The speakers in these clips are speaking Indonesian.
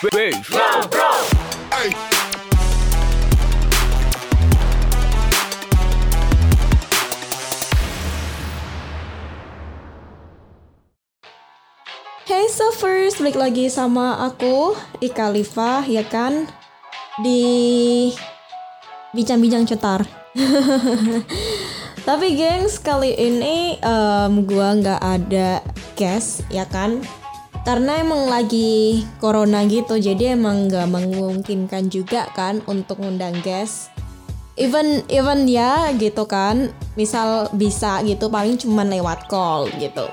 Hey Surfers, balik lagi sama aku Ika Liva ya kan di bincang-bincang cetar. Tapi gengs kali ini em, gua nggak ada guest ya kan karena emang lagi corona gitu jadi emang nggak memungkinkan juga kan untuk ngundang guest. Even even ya gitu kan misal bisa gitu paling cuman lewat call gitu.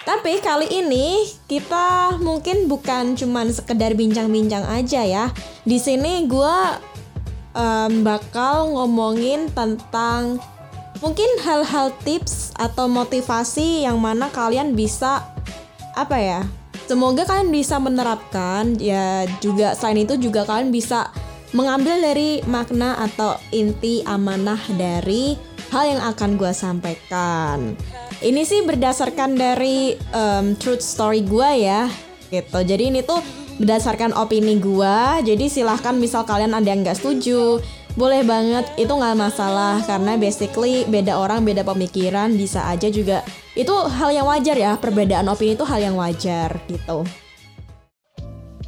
Tapi kali ini kita mungkin bukan cuman sekedar bincang-bincang aja ya. Di sini gua em, bakal ngomongin tentang mungkin hal-hal tips atau motivasi yang mana kalian bisa apa ya semoga kalian bisa menerapkan ya juga selain itu juga kalian bisa mengambil dari makna atau inti amanah dari hal yang akan gue sampaikan. Ini sih berdasarkan dari em, truth story gue ya gitu. Jadi ini tuh berdasarkan opini gue jadi silahkan misal kalian ada yang nggak setuju boleh banget itu nggak masalah karena basically beda orang beda pemikiran bisa aja juga. Itu hal yang wajar ya perbedaan opini itu hal yang wajar gitu.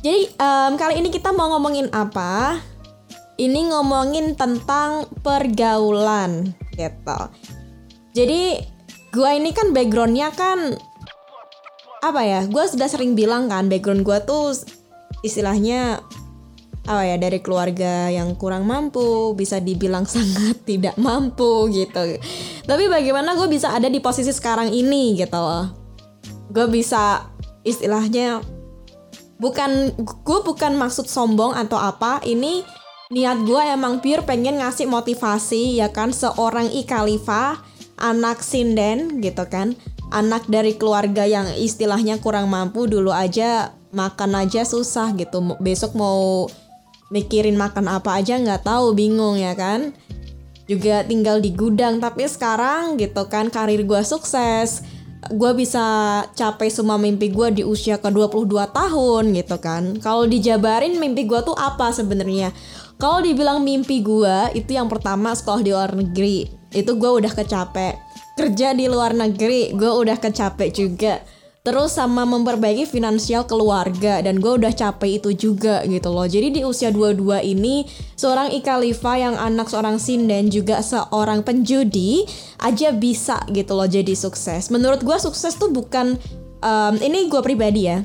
Jadi em, kali ini kita mau ngomongin apa? Ini ngomongin tentang pergaulan gitu. Jadi gua ini kan backgroundnya kan apa ya gue sudah sering bilang kan background gue tuh istilahnya apa ya dari keluarga yang kurang mampu bisa dibilang sangat tidak mampu gitu. Tapi bagaimana gue bisa ada di posisi sekarang ini gitu loh. Gue bisa istilahnya bukan gue bukan maksud sombong atau apa. Ini niat gue emang pure pengen ngasih motivasi ya kan seorang I Khalifa anak sinden gitu kan. Anak dari keluarga yang istilahnya kurang mampu dulu aja makan aja susah gitu. Besok mau mikirin makan apa aja nggak tahu bingung ya kan? Juga tinggal di gudang tapi sekarang gitu kan karir gue sukses. Gue bisa capai semua mimpi gue di usia ke 22 tahun gitu kan. Kalau dijabarin mimpi gue tuh apa sebenarnya? Kalau dibilang mimpi gue itu yang pertama sekolah di luar negeri. Itu gue udah kecapek kerja di luar negeri gue udah kecapek juga terus sama memperbaiki finansial keluarga dan gue udah capek itu juga gitu loh. Jadi di usia 22 ini seorang Ika Liva yang anak seorang sinden juga seorang penjudi aja bisa gitu loh jadi sukses. Menurut gue sukses tuh bukan em, ini gue pribadi ya.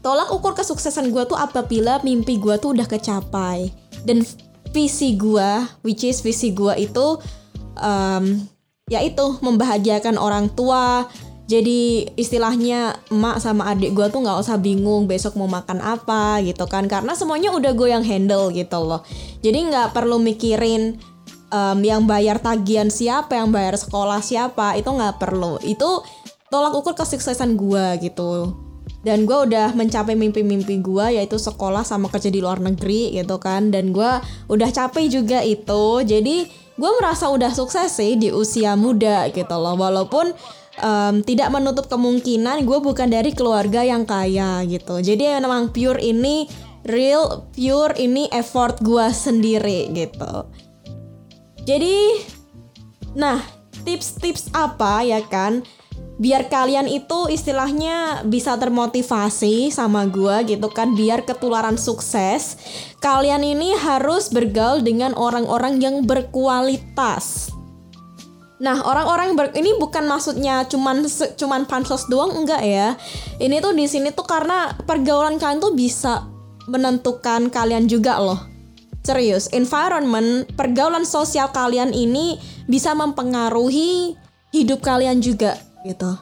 Tolak ukur kesuksesan gue tuh apabila mimpi gue tuh udah kecapai. Dan visi gue which is visi gue itu em, yaitu membahagiakan orang tua jadi istilahnya emak sama adik gue tuh nggak usah bingung besok mau makan apa gitu kan. Karena semuanya udah gue yang handle gitu loh. Jadi nggak perlu mikirin em, yang bayar tagihan siapa yang bayar sekolah siapa itu nggak perlu. Itu tolak ukur kesuksesan gue gitu. Dan gue udah mencapai mimpi-mimpi gue yaitu sekolah sama kerja di luar negeri gitu kan. Dan gue udah capek juga itu. Jadi gue merasa udah sukses sih di usia muda gitu loh. Walaupun em, tidak menutup kemungkinan gue bukan dari keluarga yang kaya gitu. Jadi memang pure ini real pure ini effort gue sendiri gitu. Jadi nah tips-tips apa ya kan? Biar kalian itu istilahnya bisa termotivasi sama gua gitu kan biar ketularan sukses kalian ini harus bergaul dengan orang-orang yang berkualitas Nah, orang-orang ber ini bukan maksudnya cuman cuman pansos doang enggak ya. Ini tuh di sini tuh karena pergaulan kalian tuh bisa menentukan kalian juga loh. Serius, environment, pergaulan sosial kalian ini bisa mempengaruhi hidup kalian juga gitu.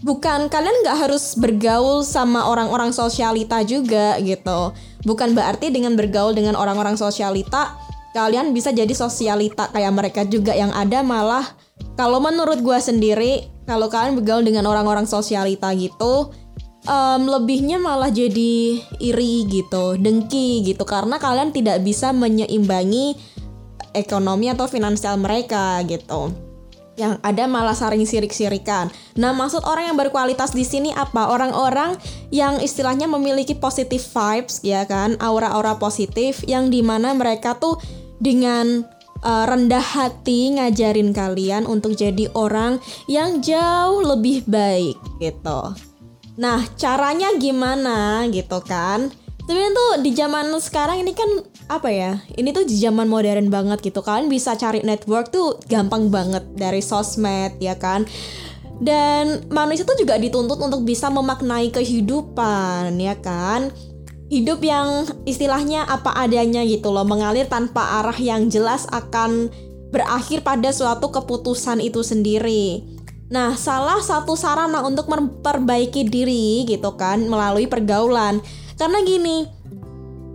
Bukan kalian nggak harus bergaul sama orang-orang sosialita juga gitu. Bukan berarti dengan bergaul dengan orang-orang sosialita kalian bisa jadi sosialita kayak mereka juga yang ada malah kalau menurut gua sendiri kalau kalian bergaul dengan orang-orang sosialita gitu em, lebihnya malah jadi iri gitu, dengki gitu karena kalian tidak bisa menyeimbangi ekonomi atau finansial mereka gitu. yang ada malah saring sirik-sirikan. Nah, maksud orang yang berkualitas di sini apa? Orang-orang yang istilahnya memiliki positive vibes, ya kan, aura-aura positif, yang di mana mereka tuh dengan uh, rendah hati ngajarin kalian untuk jadi orang yang jauh lebih baik gitu. Nah, caranya gimana gitu kan? Sebenarnya tuh di zaman sekarang ini kan apa ya ini tuh di zaman modern banget gitu kalian bisa cari network tuh gampang banget dari sosmed ya kan dan manusia tuh juga dituntut untuk bisa memaknai kehidupan ya kan hidup yang istilahnya apa adanya gitu loh mengalir tanpa arah yang jelas akan berakhir pada suatu keputusan itu sendiri Nah, salah satu sarana untuk memperbaiki diri gitu kan melalui pergaulan. Karena gini,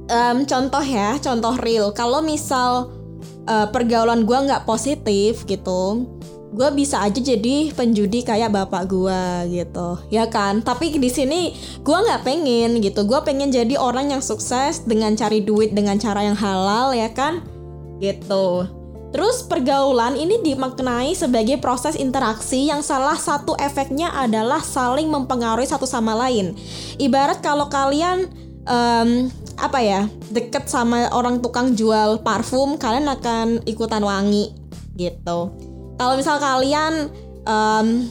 um, contoh ya, contoh real. Kalau misal uh, pergaulan gue nggak positif gitu, gue bisa aja jadi penjudi kayak bapak gue gitu, ya kan? Tapi di sini gue nggak pengen gitu. Gue pengen jadi orang yang sukses dengan cari duit dengan cara yang halal, ya kan? Gitu. Terus pergaulan ini dimaknai sebagai proses interaksi yang salah satu efeknya adalah saling mempengaruhi satu sama lain. Ibarat kalau kalian um, apa ya deket sama orang tukang jual parfum kalian akan ikutan wangi gitu kalau misal kalian um,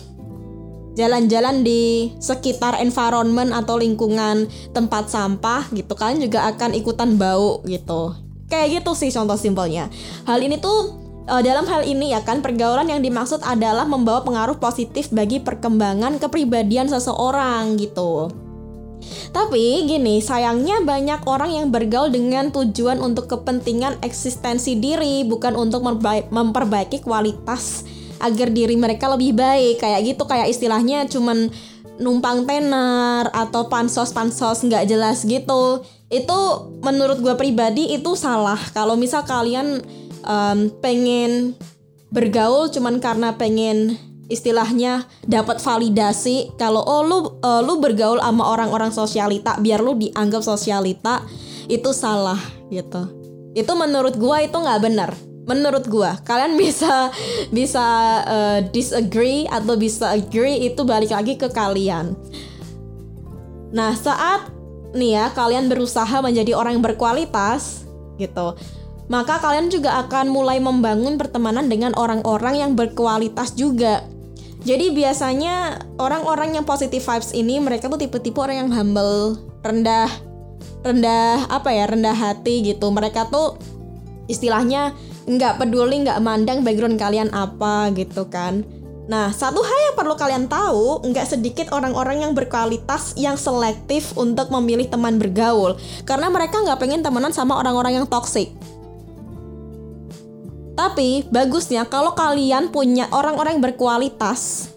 jalan-jalan di sekitar environment atau lingkungan tempat sampah gitu kalian juga akan ikutan bau gitu. Kayak gitu sih contoh simpelnya. Hal ini tuh uh, dalam hal ini ya kan pergaulan yang dimaksud adalah membawa pengaruh positif bagi perkembangan kepribadian seseorang gitu tapi gini, sayangnya banyak orang yang bergaul dengan tujuan untuk kepentingan eksistensi diri, bukan untuk memperbaiki kualitas agar diri mereka lebih baik. Kayak gitu, kayak istilahnya cuman numpang tenar atau pansos-pansos nggak jelas gitu. Itu menurut gue pribadi itu salah. Kalau misal kalian um, pengen bergaul cuman karena pengen istilahnya dapat validasi kalau oh lu uh, lu bergaul sama orang-orang sosialita biar lu dianggap sosialita itu salah gitu. Itu menurut gua itu nggak benar. Menurut gua kalian bisa bisa uh, disagree atau bisa agree itu balik lagi ke kalian. Nah saat nih ya kalian berusaha menjadi orang yang berkualitas gitu maka kalian juga akan mulai membangun pertemanan dengan orang-orang yang berkualitas juga jadi biasanya orang-orang yang positive vibes ini mereka tuh tipe-tipe orang yang humble, rendah, rendah apa ya rendah hati gitu. Mereka tuh istilahnya nggak peduli, nggak mandang background kalian apa gitu kan. Nah, satu hal yang perlu kalian tahu, nggak sedikit orang-orang yang berkualitas yang selektif untuk memilih teman bergaul. Karena mereka nggak pengen temenan sama orang-orang yang toxic. Tapi bagusnya kalau kalian punya orang-orang yang berkualitas,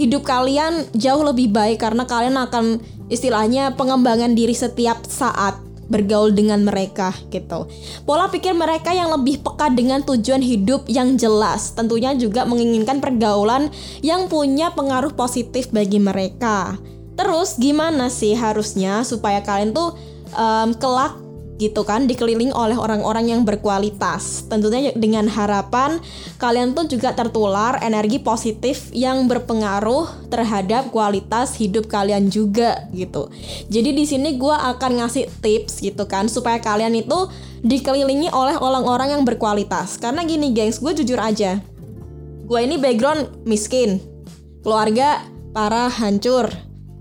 hidup kalian jauh lebih baik karena kalian akan istilahnya pengembangan diri setiap saat bergaul dengan mereka gitu. Pola pikir mereka yang lebih peka dengan tujuan hidup yang jelas, tentunya juga menginginkan pergaulan yang punya pengaruh positif bagi mereka. Terus gimana sih harusnya supaya kalian tuh um, kelak gitu kan dikelilingi oleh orang-orang yang berkualitas. Tentunya dengan harapan kalian tuh juga tertular energi positif yang berpengaruh terhadap kualitas hidup kalian juga gitu. Jadi di sini gue akan ngasih tips gitu kan supaya kalian itu dikelilingi oleh orang-orang yang berkualitas. Karena gini gengs gue jujur aja gue ini background miskin. Keluarga parah hancur.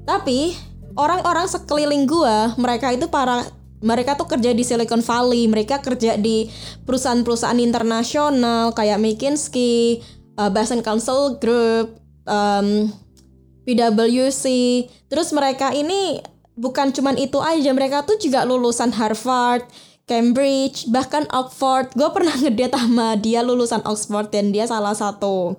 Tapi orang-orang sekeliling gue mereka itu para mereka tuh kerja di Silicon Valley, mereka kerja di perusahaan-perusahaan internasional kayak McKinsey, uh, Basin Council Group, um, PwC. Terus mereka ini bukan cuman itu aja, mereka tuh juga lulusan Harvard, Cambridge, bahkan Oxford. Gue pernah ngedate sama dia lulusan Oxford dan dia salah satu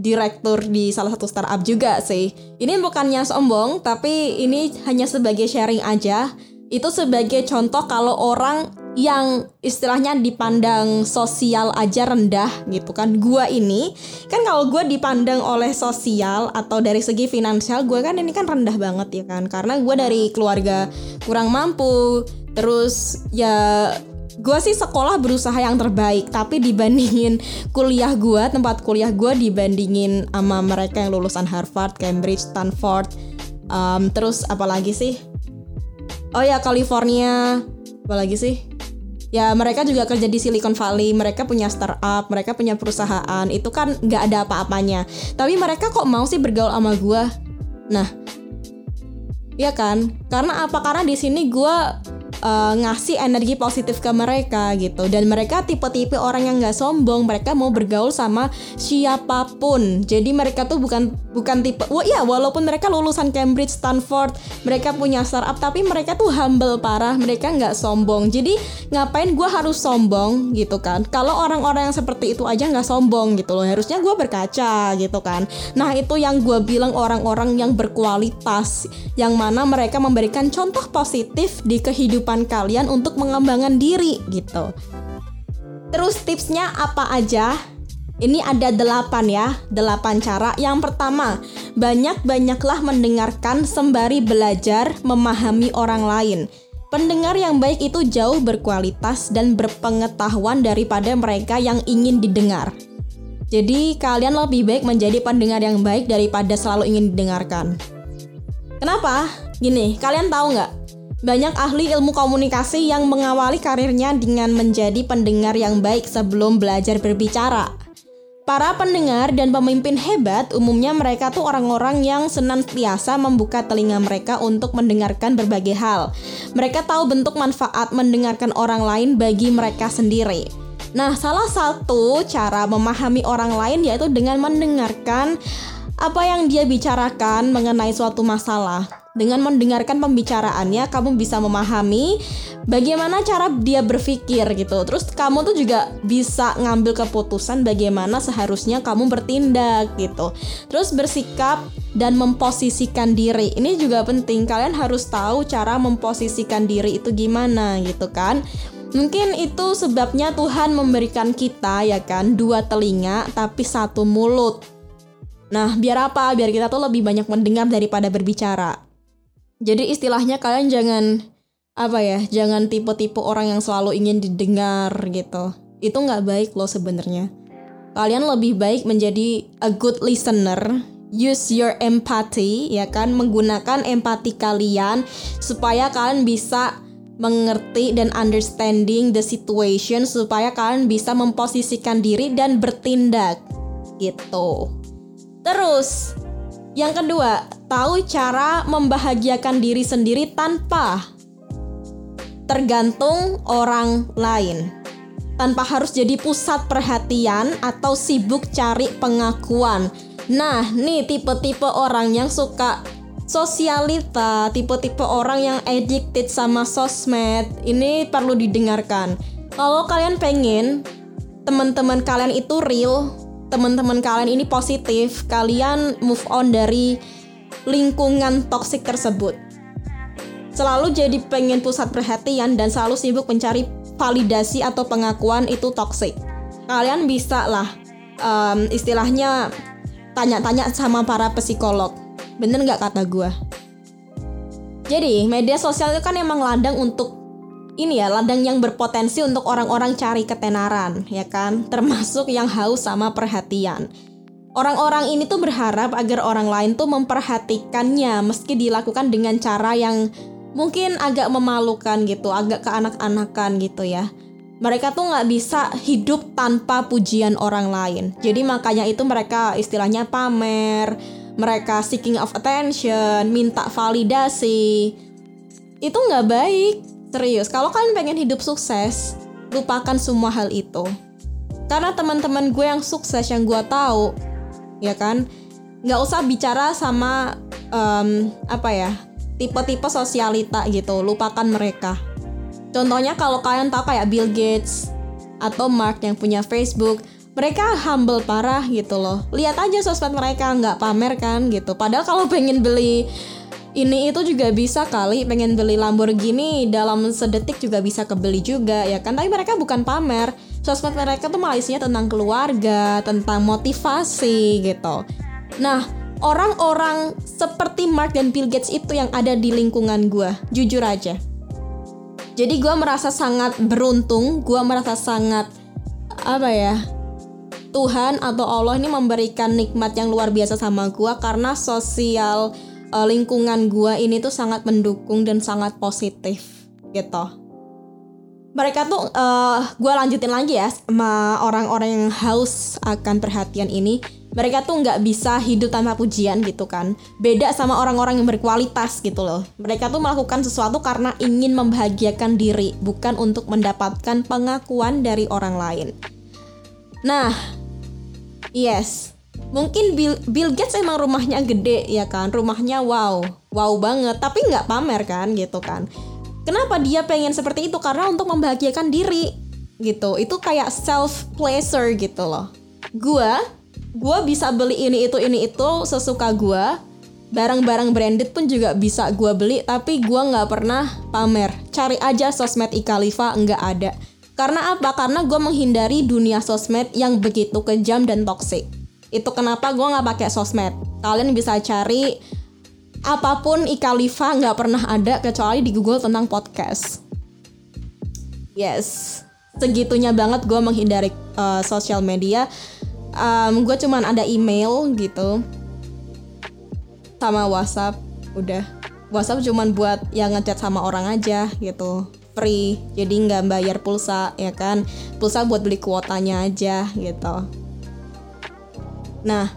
direktur di salah satu startup juga sih. Ini bukannya sombong, tapi ini hanya sebagai sharing aja itu sebagai contoh kalau orang yang istilahnya dipandang sosial aja rendah gitu kan. Gua ini kan kalau gua dipandang oleh sosial atau dari segi finansial gua kan ini kan rendah banget ya kan. Karena gua dari keluarga kurang mampu terus ya gue sih sekolah berusaha yang terbaik. Tapi dibandingin kuliah gue tempat kuliah gue dibandingin sama mereka yang lulusan Harvard, Cambridge, Stanford, um, terus apalagi sih? Oh ya California, apalagi sih? Ya mereka juga kerja di Silicon Valley, mereka punya startup, mereka punya perusahaan, itu kan nggak ada apa-apanya. Tapi mereka kok mau sih bergaul sama gue? Nah, ya kan? Karena apa? Karena di sini gue uh, ngasih energi positif ke mereka gitu. Dan mereka tipe-tipe orang yang nggak sombong. Mereka mau bergaul sama siapa pun. Jadi mereka tuh bukan bukan tipe wah ya walaupun mereka lulusan Cambridge Stanford mereka punya startup tapi mereka tuh humble parah. Mereka nggak sombong. Jadi ngapain gue harus sombong gitu kan? Kalau orang-orang yang seperti itu aja nggak sombong gitu loh. Harusnya gue berkaca gitu kan. Nah itu yang gue bilang orang-orang yang berkualitas yang mana mereka memberikan contoh positif di kehidupan kalian untuk mengembangkan diri gitu. Terus tipsnya apa aja? Ini ada delapan ya, delapan cara. Yang pertama, banyak-banyaklah mendengarkan sembari belajar memahami orang lain. Pendengar yang baik itu jauh berkualitas dan berpengetahuan daripada mereka yang ingin didengar. Jadi kalian lebih baik menjadi pendengar yang baik daripada selalu ingin didengarkan. Kenapa? Gini, kalian tahu nggak? Banyak ahli ilmu komunikasi yang mengawali karirnya dengan menjadi pendengar yang baik sebelum belajar berbicara. Para pendengar dan pemimpin hebat umumnya mereka tuh orang-orang yang senantiasa membuka telinga mereka untuk mendengarkan berbagai hal. Mereka tahu bentuk manfaat mendengarkan orang lain bagi mereka sendiri. Nah, salah satu cara memahami orang lain yaitu dengan mendengarkan apa yang dia bicarakan mengenai suatu masalah. Dengan mendengarkan pembicaraannya, kamu bisa memahami bagaimana cara dia berpikir gitu. Terus kamu tuh juga bisa ngambil keputusan bagaimana seharusnya kamu bertindak gitu. Terus bersikap dan memposisikan diri. Ini juga penting. Kalian harus tahu cara memposisikan diri itu gimana gitu kan. Mungkin itu sebabnya Tuhan memberikan kita ya kan dua telinga tapi satu mulut. Nah, biar apa? Biar kita tuh lebih banyak mendengar daripada berbicara. Jadi istilahnya kalian jangan apa ya, jangan tipe-tipe orang yang selalu ingin didengar gitu. Itu nggak baik loh sebenarnya. Kalian lebih baik menjadi a good listener, use your empathy ya kan, menggunakan empati kalian supaya kalian bisa mengerti dan understanding the situation supaya kalian bisa memposisikan diri dan bertindak gitu. Terus yang kedua, tahu cara membahagiakan diri sendiri tanpa tergantung orang lain. Tanpa harus jadi pusat perhatian atau sibuk cari pengakuan. Nah, nih tipe-tipe orang yang suka sosialita, tipe-tipe orang yang addicted sama sosmed, ini perlu didengarkan. Kalau kalian pengen teman-teman kalian itu real, teman-teman kalian ini positif, kalian move on dari lingkungan toksik tersebut. Selalu jadi pengen pusat perhatian dan selalu sibuk mencari validasi atau pengakuan itu toksik. Kalian bisa lah um, istilahnya tanya-tanya sama para psikolog. Bener nggak kata gue? Jadi media sosial itu kan emang ladang untuk ini ya ladang yang berpotensi untuk orang-orang cari ketenaran, ya kan? Termasuk yang haus sama perhatian. Orang-orang ini tuh berharap agar orang lain tuh memperhatikannya meski dilakukan dengan cara yang mungkin agak memalukan gitu, agak keanak-anakan gitu ya. Mereka tuh nggak bisa hidup tanpa pujian orang lain. Jadi makanya itu mereka istilahnya pamer, mereka seeking of attention, minta validasi. Itu nggak baik Serius, kalau kalian pengen hidup sukses, lupakan semua hal itu. Karena teman-teman gue yang sukses yang gue tahu, ya kan, nggak usah bicara sama um, apa ya tipe-tipe sosialita gitu, lupakan mereka. Contohnya kalau kalian tahu kayak Bill Gates atau Mark yang punya Facebook, mereka humble parah gitu loh. Lihat aja sosmed mereka nggak pamer kan gitu. Padahal kalau pengen beli ini itu juga bisa kali pengen beli Lamborghini dalam sedetik juga bisa kebeli juga ya kan tapi mereka bukan pamer sosmed mereka tuh malah isinya tentang keluarga tentang motivasi gitu nah orang-orang seperti Mark dan Bill Gates itu yang ada di lingkungan gue jujur aja Jadi gue merasa sangat beruntung, gue merasa sangat apa ya? Tuhan atau Allah ini memberikan nikmat yang luar biasa sama gue karena sosial uh, lingkungan gue ini tuh sangat mendukung dan sangat positif gitu. Mereka tuh uh, gue lanjutin lagi ya sama orang-orang yang haus akan perhatian ini. Mereka tuh nggak bisa hidup tanpa pujian gitu kan. Beda sama orang-orang yang berkualitas gitu loh. Mereka tuh melakukan sesuatu karena ingin membahagiakan diri, bukan untuk mendapatkan pengakuan dari orang lain. Nah, yes, mungkin Bill, Bill Gates emang rumahnya gede ya kan rumahnya wow wow banget tapi nggak pamer kan gitu kan kenapa dia pengen seperti itu? Karena untuk membahagiakan diri gitu. Itu kayak self pleasure gitu loh. Gua gua bisa beli ini itu ini itu sesuka gua. Barang-barang branded pun juga bisa gua beli tapi gua nggak pernah pamer. Cari aja sosmed Ikalifa nggak ada. Karena apa? Karena gue menghindari dunia sosmed yang begitu kejam dan toksik itu kenapa gue nggak pakai sosmed. Kalian bisa cari apa pun Ikalifa nggak pernah ada kecuali di Google tentang podcast. Yes, segitunya banget gue menghindari uh, sosial media. Um, gue cuman ada email gitu sama WhatsApp. Udah, WhatsApp cuman buat yang ngechat sama orang aja gitu free jadi nggak bayar pulsa ya kan pulsa buat beli kuotanya aja gitu Nah,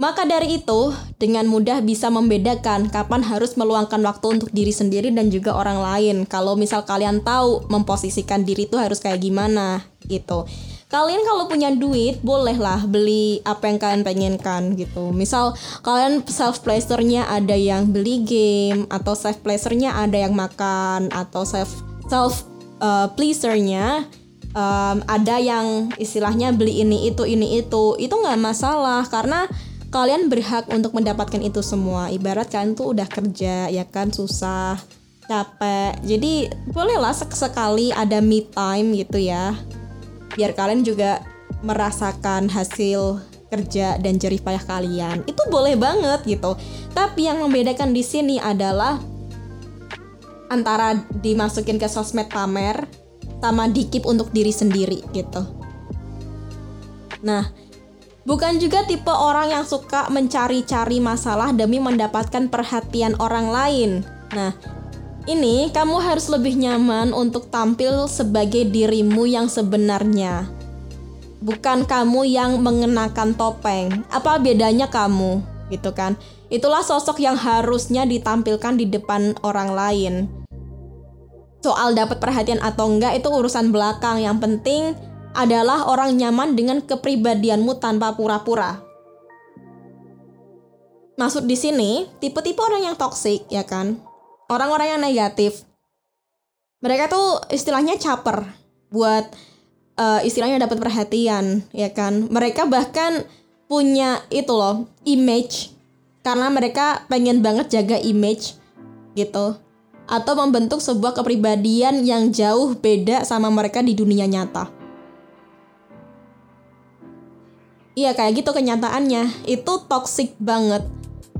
maka dari itu, dengan mudah bisa membedakan kapan harus meluangkan waktu untuk diri sendiri dan juga orang lain. Kalau misal kalian tahu memposisikan diri itu harus kayak gimana gitu. Kalian kalau punya duit bolehlah beli apa yang kalian pengenkan gitu. Misal kalian self pleasure-nya ada yang beli game atau self pleasure-nya ada yang makan atau self self uh, pleasure-nya um, ada yang istilahnya beli ini itu ini itu itu nggak masalah karena kalian berhak untuk mendapatkan itu semua. Ibarat kalian tuh udah kerja ya kan? Susah capek. Jadi bolehlah sekali ada me time gitu ya. Biar kalian juga merasakan hasil kerja dan jerih payah kalian. Itu boleh banget gitu. Tapi yang membedakan di sini adalah antara dimasukin ke sosmed pamer sama dikip untuk diri sendiri gitu. Nah, bukan juga tipe orang yang suka mencari-cari masalah demi mendapatkan perhatian orang lain. Nah, ini kamu harus lebih nyaman untuk tampil sebagai dirimu yang sebenarnya. Bukan kamu yang mengenakan topeng. Apa bedanya kamu? Gitu kan. Itulah sosok yang harusnya ditampilkan di depan orang lain soal dapat perhatian atau enggak itu urusan belakang. Yang penting adalah orang nyaman dengan kepribadianmu tanpa pura-pura. Maksud di sini, tipe-tipe orang yang toksik, ya kan? Orang-orang yang negatif. Mereka tuh istilahnya caper buat uh, istilahnya dapat perhatian, ya kan? Mereka bahkan punya itu loh, image karena mereka pengen banget jaga image gitu atau membentuk sebuah kepribadian yang jauh beda sama mereka di dunia nyata. Iya kayak gitu kenyataannya. Itu toxic banget.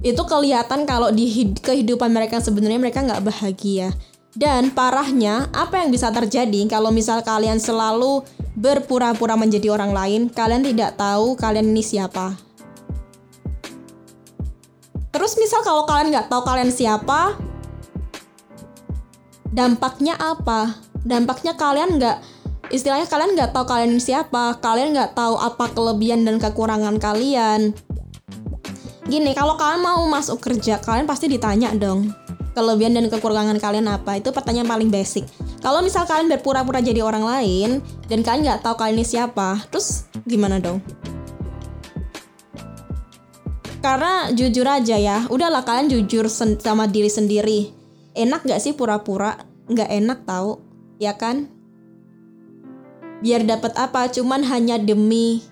Itu kelihatan kalau di kehidupan mereka sebenarnya mereka nggak bahagia. Dan parahnya, apa yang bisa terjadi kalau misal kalian selalu berpura-pura menjadi orang lain, kalian tidak tahu kalian ini siapa. Terus misal kalau kalian nggak tahu kalian siapa, dampaknya apa dampaknya kalian nggak istilahnya kalian nggak tahu kalian siapa kalian nggak tahu apa kelebihan dan kekurangan kalian. Gini kalau kalian mau masuk kerja kalian pasti ditanya dong kelebihan dan kekurangan kalian apa? Itu pertanyaan paling basic. Kalau misal kalian berpura-pura jadi orang lain dan kalian nggak tahu kalian ini siapa terus gimana dong? Karena jujur aja ya udahlah kalian jujur sama diri sendiri. Enak gak sih pura-pura? Nggak enak tahu ya kan biar dapat apa cuman hanya demi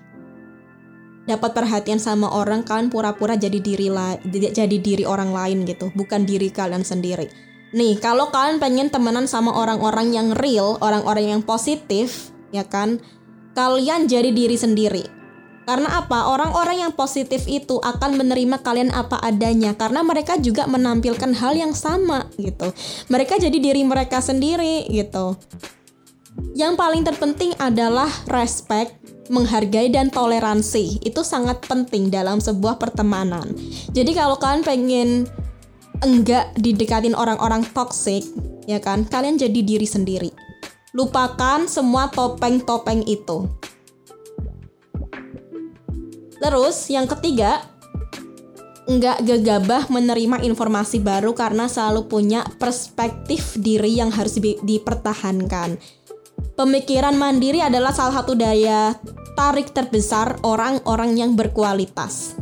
dapat perhatian sama orang kalian pura-pura jadi diri la jadi diri orang lain gitu bukan diri kalian sendiri nih kalau kalian pengen temenan sama orang-orang yang real orang-orang yang positif ya kan kalian jadi diri sendiri Karena apa? Orang-orang yang positif itu akan menerima kalian apa adanya karena mereka juga menampilkan hal yang sama gitu. Mereka jadi diri mereka sendiri gitu. Yang paling terpenting adalah respect, menghargai dan toleransi. Itu sangat penting dalam sebuah pertemanan. Jadi kalau kalian pengen enggak didekatin orang-orang toxic, ya kan? Kalian jadi diri sendiri. Lupakan semua topeng-topeng itu. Terus yang ketiga, nggak gegabah menerima informasi baru karena selalu punya perspektif diri yang harus dipertahankan. Pemikiran mandiri adalah salah satu daya tarik terbesar orang-orang yang berkualitas.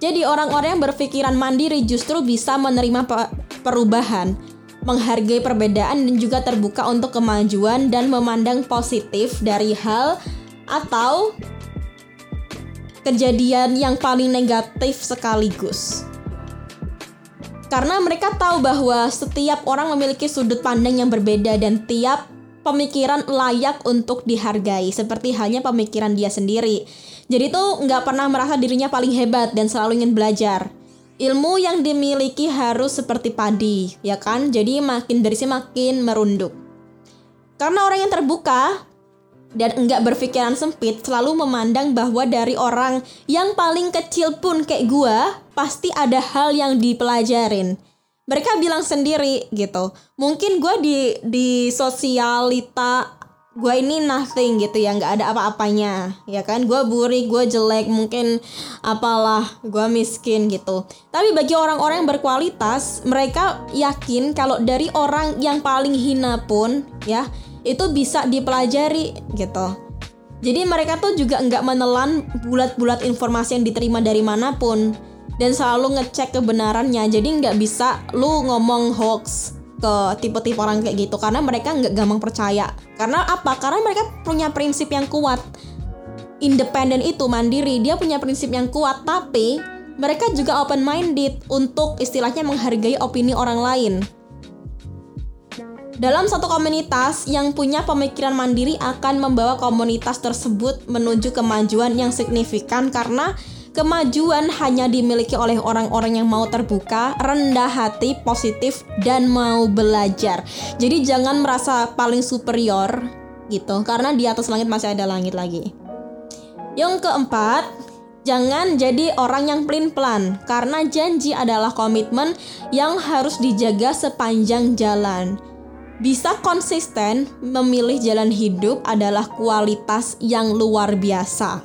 Jadi orang-orang yang berpikiran mandiri justru bisa menerima perubahan, menghargai perbedaan dan juga terbuka untuk kemajuan dan memandang positif dari hal atau kejadian yang paling negatif sekaligus. Karena mereka tahu bahwa setiap orang memiliki sudut pandang yang berbeda dan tiap pemikiran layak untuk dihargai, seperti halnya pemikiran dia sendiri. Jadi tuh nggak pernah merasa dirinya paling hebat dan selalu ingin belajar. Ilmu yang dimiliki harus seperti padi, ya kan? Jadi makin berisi makin merunduk. Karena orang yang terbuka, dan enggak berpikiran sempit selalu memandang bahwa dari orang yang paling kecil pun kayak gua pasti ada hal yang dipelajarin. Mereka bilang sendiri gitu mungkin gua di di sosialita gue ini nothing gitu ya nggak ada apa-apanya ya kan? Gue burik gue jelek mungkin apalah gue miskin gitu. Tapi bagi orang-orang yang berkualitas mereka yakin kalau dari orang yang paling hina pun ya itu bisa dipelajari gitu. Jadi mereka tuh juga nggak menelan bulat-bulat informasi yang diterima dari mana pun dan selalu ngecek kebenarannya. Jadi nggak bisa lu ngomong hoax ke tipe-tipe orang kayak gitu karena mereka nggak gampang percaya. Karena apa? Karena mereka punya prinsip yang kuat. Independen itu mandiri, dia punya prinsip yang kuat, tapi mereka juga open minded untuk istilahnya menghargai opini orang lain. Dalam satu komunitas yang punya pemikiran mandiri akan membawa komunitas tersebut menuju kemajuan yang signifikan karena kemajuan hanya dimiliki oleh orang-orang yang mau terbuka, rendah hati, positif, dan mau belajar. Jadi jangan merasa paling superior gitu, karena di atas langit masih ada langit lagi. Yang keempat, jangan jadi orang yang pelin-pelan, karena janji adalah komitmen yang harus dijaga sepanjang jalan. Bisa konsisten memilih jalan hidup adalah kualitas yang luar biasa.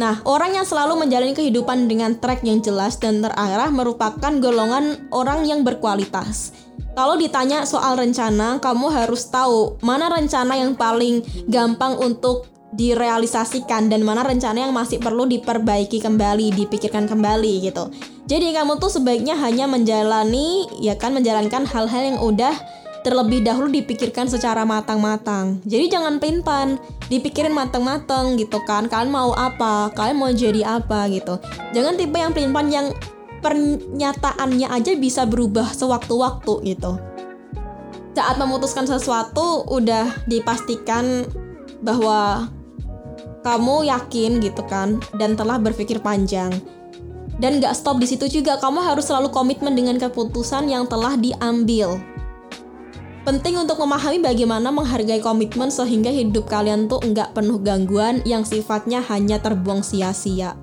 Nah, orang yang selalu menjalani kehidupan dengan track yang jelas dan terarah merupakan golongan orang yang berkualitas. Kalau ditanya soal rencana, kamu harus tahu mana rencana yang paling gampang untuk direalisasikan dan mana rencana yang masih perlu diperbaiki kembali, dipikirkan kembali gitu. Jadi kamu tuh sebaiknya hanya menjalani ya kan menjalankan hal-hal yang udah terlebih dahulu dipikirkan secara matang-matang. Jadi jangan pintan, dipikirin matang-matang gitu kan. Kalian mau apa? Kalian mau jadi apa gitu. Jangan tipe yang pintan yang pernyataannya aja bisa berubah sewaktu-waktu gitu. Saat memutuskan sesuatu udah dipastikan bahwa kamu yakin gitu kan dan telah berpikir panjang. Dan gak stop di situ juga, kamu harus selalu komitmen dengan keputusan yang telah diambil Penting untuk memahami bagaimana menghargai komitmen sehingga hidup kalian tuh nggak penuh gangguan yang sifatnya hanya terbuang sia-sia.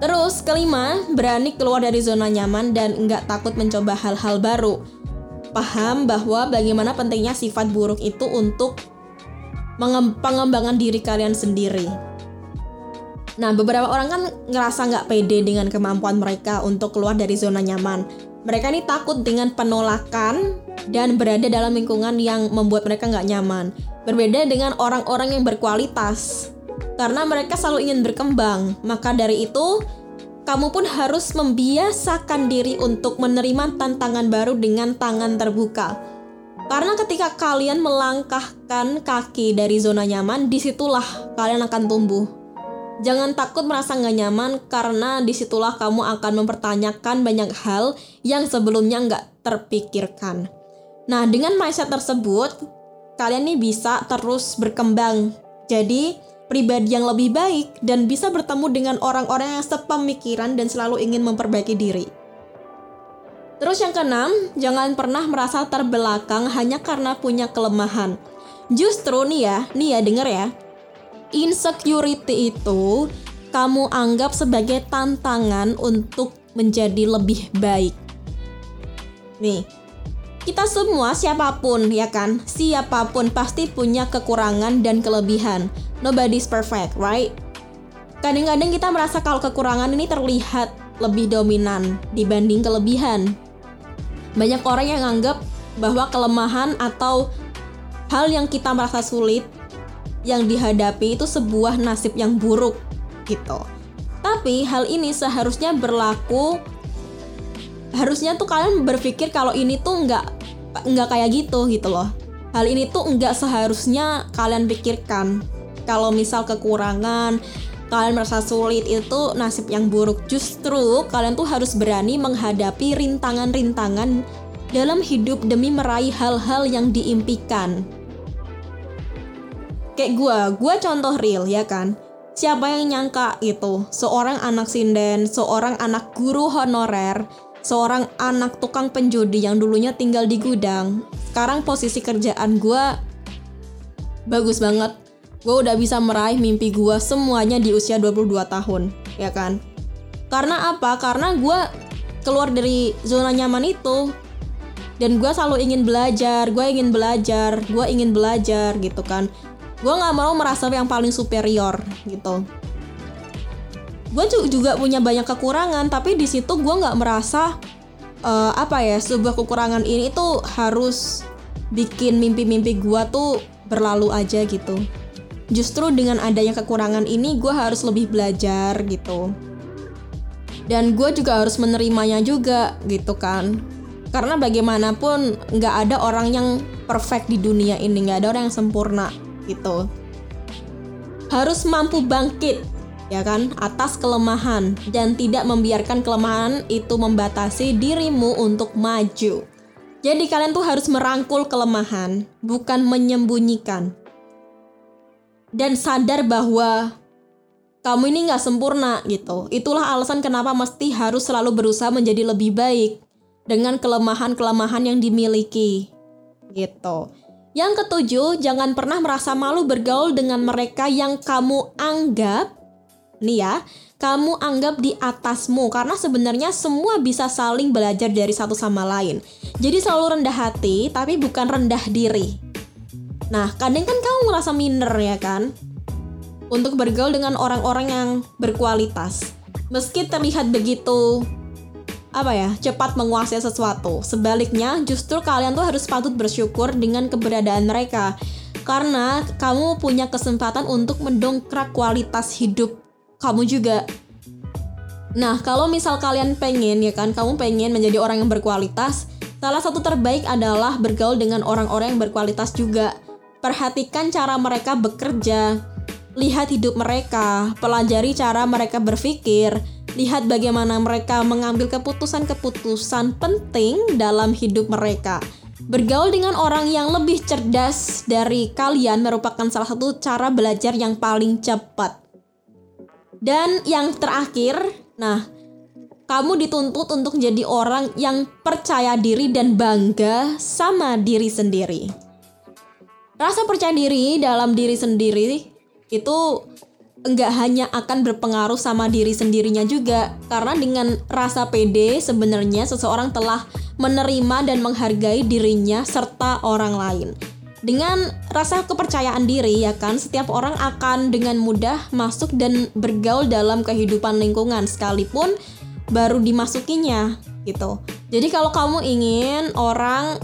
Terus kelima, berani keluar dari zona nyaman dan nggak takut mencoba hal-hal baru. Paham bahwa bagaimana pentingnya sifat buruk itu untuk pengembangan diri kalian sendiri. Nah, beberapa orang kan ngerasa nggak pede dengan kemampuan mereka untuk keluar dari zona nyaman. Mereka ini takut dengan penolakan dan berada dalam lingkungan yang membuat mereka nggak nyaman. Berbeda dengan orang-orang yang berkualitas, karena mereka selalu ingin berkembang. Maka dari itu, kamu pun harus membiasakan diri untuk menerima tantangan baru dengan tangan terbuka. Karena ketika kalian melangkahkan kaki dari zona nyaman, di situlah kalian akan tumbuh. Jangan takut merasa nggak nyaman karena di situlah kamu akan mempertanyakan banyak hal yang sebelumnya nggak terpikirkan. Nah, dengan mindset tersebut, kalian nih bisa terus berkembang. Jadi pribadi yang lebih baik dan bisa bertemu dengan orang-orang yang sepemikiran dan selalu ingin memperbaiki diri. Terus yang keenam, jangan pernah merasa terbelakang hanya karena punya kelemahan. Justru nih ya, nih ya denger ya. Insecurity itu kamu anggap sebagai tantangan untuk menjadi lebih baik. Nih, kita semua siapa pun ya kan, siapa pun pasti punya kekurangan dan kelebihan. Nobody's perfect, right? Kadang-kadang kita merasa kalau kekurangan ini terlihat lebih dominan dibanding kelebihan. Banyak orang yang anggap bahwa kelemahan atau hal yang kita merasa sulit yang dihadapi itu sebuah nasib yang buruk gitu. Tapi hal ini seharusnya berlaku. Harusnya tuh kalian berpikir kalau ini tuh nggak nggak kayak gitu gitu loh. Hal ini tuh nggak seharusnya kalian pikirkan. Kalau misal kekurangan kalian merasa sulit itu nasib yang buruk. Justru kalian tuh harus berani menghadapi rintangan-rintangan dalam hidup demi meraih hal-hal yang diimpikan kayak gue gue contoh real ya kan siapa yang nyangka itu seorang anak sinden seorang anak guru honorer seorang anak tukang penjudi yang dulunya tinggal di gudang. Sekarang posisi kerjaan gue bagus banget. Gue udah bisa meraih mimpi gue semuanya di usia 22 tahun, ya kan? Karena apa? Karena gue keluar dari zona nyaman itu. Dan gue selalu ingin belajar, gue ingin belajar, gue ingin belajar gitu kan. Gue gak mau merasa yang paling superior gitu. Gue juga punya banyak kekurangan tapi di situ gue nggak merasa uh, apa ya sebuah kekurangan ini tuh harus bikin mimpi-mimpi gue tuh berlalu aja gitu. Justru dengan adanya kekurangan ini gue harus lebih belajar gitu. Dan gue juga harus menerimanya juga gitu kan. Karena bagaimanapun nggak ada orang yang perfect di dunia ini nggak ada orang yang sempurna gitu harus mampu bangkit ya kan, atas kelemahan dan tidak membiarkan kelemahan itu membatasi dirimu untuk maju. Jadi kalian tuh harus merangkul kelemahan, bukan menyembunyikan. Dan sadar bahwa kamu ini nggak sempurna gitu. Itulah alasan kenapa mesti harus selalu berusaha menjadi lebih baik dengan kelemahan-kelemahan yang dimiliki. Gitu. Yang ketujuh, jangan pernah merasa malu bergaul dengan mereka yang kamu anggap nih ya, kamu anggap di atasmu karena sebenarnya semua bisa saling belajar dari satu sama lain. Jadi selalu rendah hati tapi bukan rendah diri. Nah, kadang kan kamu merasa minder ya kan? Untuk bergaul dengan orang-orang yang berkualitas. Meski terlihat begitu apa ya, cepat menguasai sesuatu. Sebaliknya, justru kalian tuh harus patut bersyukur dengan keberadaan mereka karena kamu punya kesempatan untuk mendongkrak kualitas hidup kamu juga. Nah, kalau misal kalian pengen ya kan, kamu pengen menjadi orang yang berkualitas, salah satu terbaik adalah bergaul dengan orang-orang yang berkualitas juga. Perhatikan cara mereka bekerja, lihat hidup mereka, pelajari cara mereka berpikir, lihat bagaimana mereka mengambil keputusan-keputusan penting dalam hidup mereka. Bergaul dengan orang yang lebih cerdas dari kalian merupakan salah satu cara belajar yang paling cepat. Dan yang terakhir, nah, kamu dituntut untuk jadi orang yang percaya diri dan bangga sama diri sendiri. Rasa percaya diri dalam diri sendiri itu enggak hanya akan berpengaruh sama diri sendirinya juga, karena dengan rasa pede sebenarnya seseorang telah menerima dan menghargai dirinya serta orang lain. Dengan rasa kepercayaan diri ya kan, setiap orang akan dengan mudah masuk dan bergaul dalam kehidupan lingkungan sekalipun baru dimasukinya gitu. Jadi kalau kamu ingin orang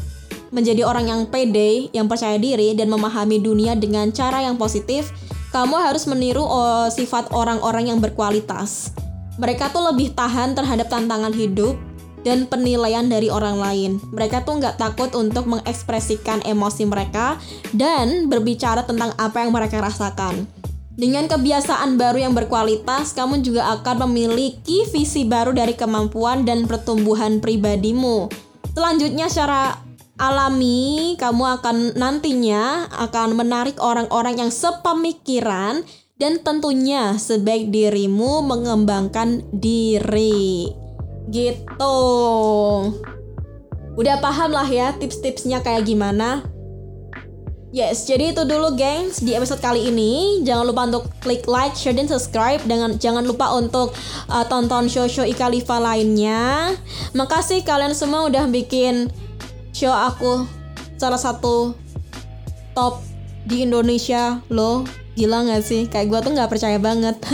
menjadi orang yang pede, yang percaya diri dan memahami dunia dengan cara yang positif, kamu harus meniru oh, sifat orang-orang yang berkualitas. Mereka tuh lebih tahan terhadap tantangan hidup dan penilaian dari orang lain. Mereka tuh nggak takut untuk mengekspresikan emosi mereka dan berbicara tentang apa yang mereka rasakan. Dengan kebiasaan baru yang berkualitas, kamu juga akan memiliki visi baru dari kemampuan dan pertumbuhan pribadimu. Selanjutnya, secara alami, kamu akan nantinya akan menarik orang-orang yang sepemikiran dan tentunya sebaik dirimu mengembangkan diri. Gitu. Udah paham lah ya tips-tipsnya kayak gimana? Yes, jadi itu dulu gengs di episode kali ini. Jangan lupa untuk klik like, share, dan subscribe. Dengan jangan lupa untuk uh, tonton show-show Ika Liva lainnya. Makasih kalian semua udah bikin show aku salah satu top di Indonesia loh. Gila gak sih? Kayak gue tuh gak percaya banget.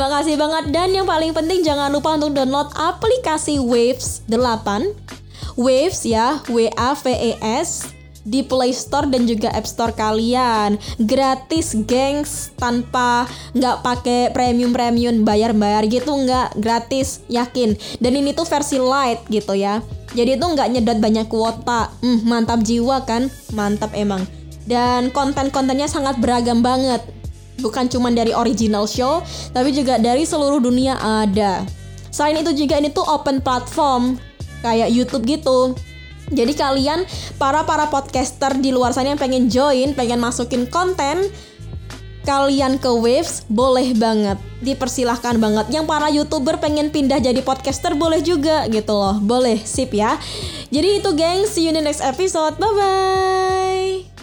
Makasih banget dan yang paling penting jangan lupa untuk download aplikasi Waves 8 Waves ya, W A V E S di Play Store dan juga App Store kalian. Gratis, gengs, tanpa nggak pakai premium premium bayar-bayar gitu nggak gratis, yakin. Dan ini tuh versi light gitu ya. Jadi itu nggak nyedot banyak kuota. Hmm, mantap jiwa kan? Mantap emang. Dan konten-kontennya sangat beragam banget. Bukan cuma dari original show, tapi juga dari seluruh dunia ada. Selain itu juga ini tuh open platform kayak YouTube gitu. Jadi kalian para para podcaster di luar sana yang pengen join, pengen masukin konten kalian ke Waves boleh banget. Dipersilahkan banget. Yang para youtuber pengen pindah jadi podcaster boleh juga gitu loh. Boleh sip ya. Jadi itu geng see you in the next episode. Bye bye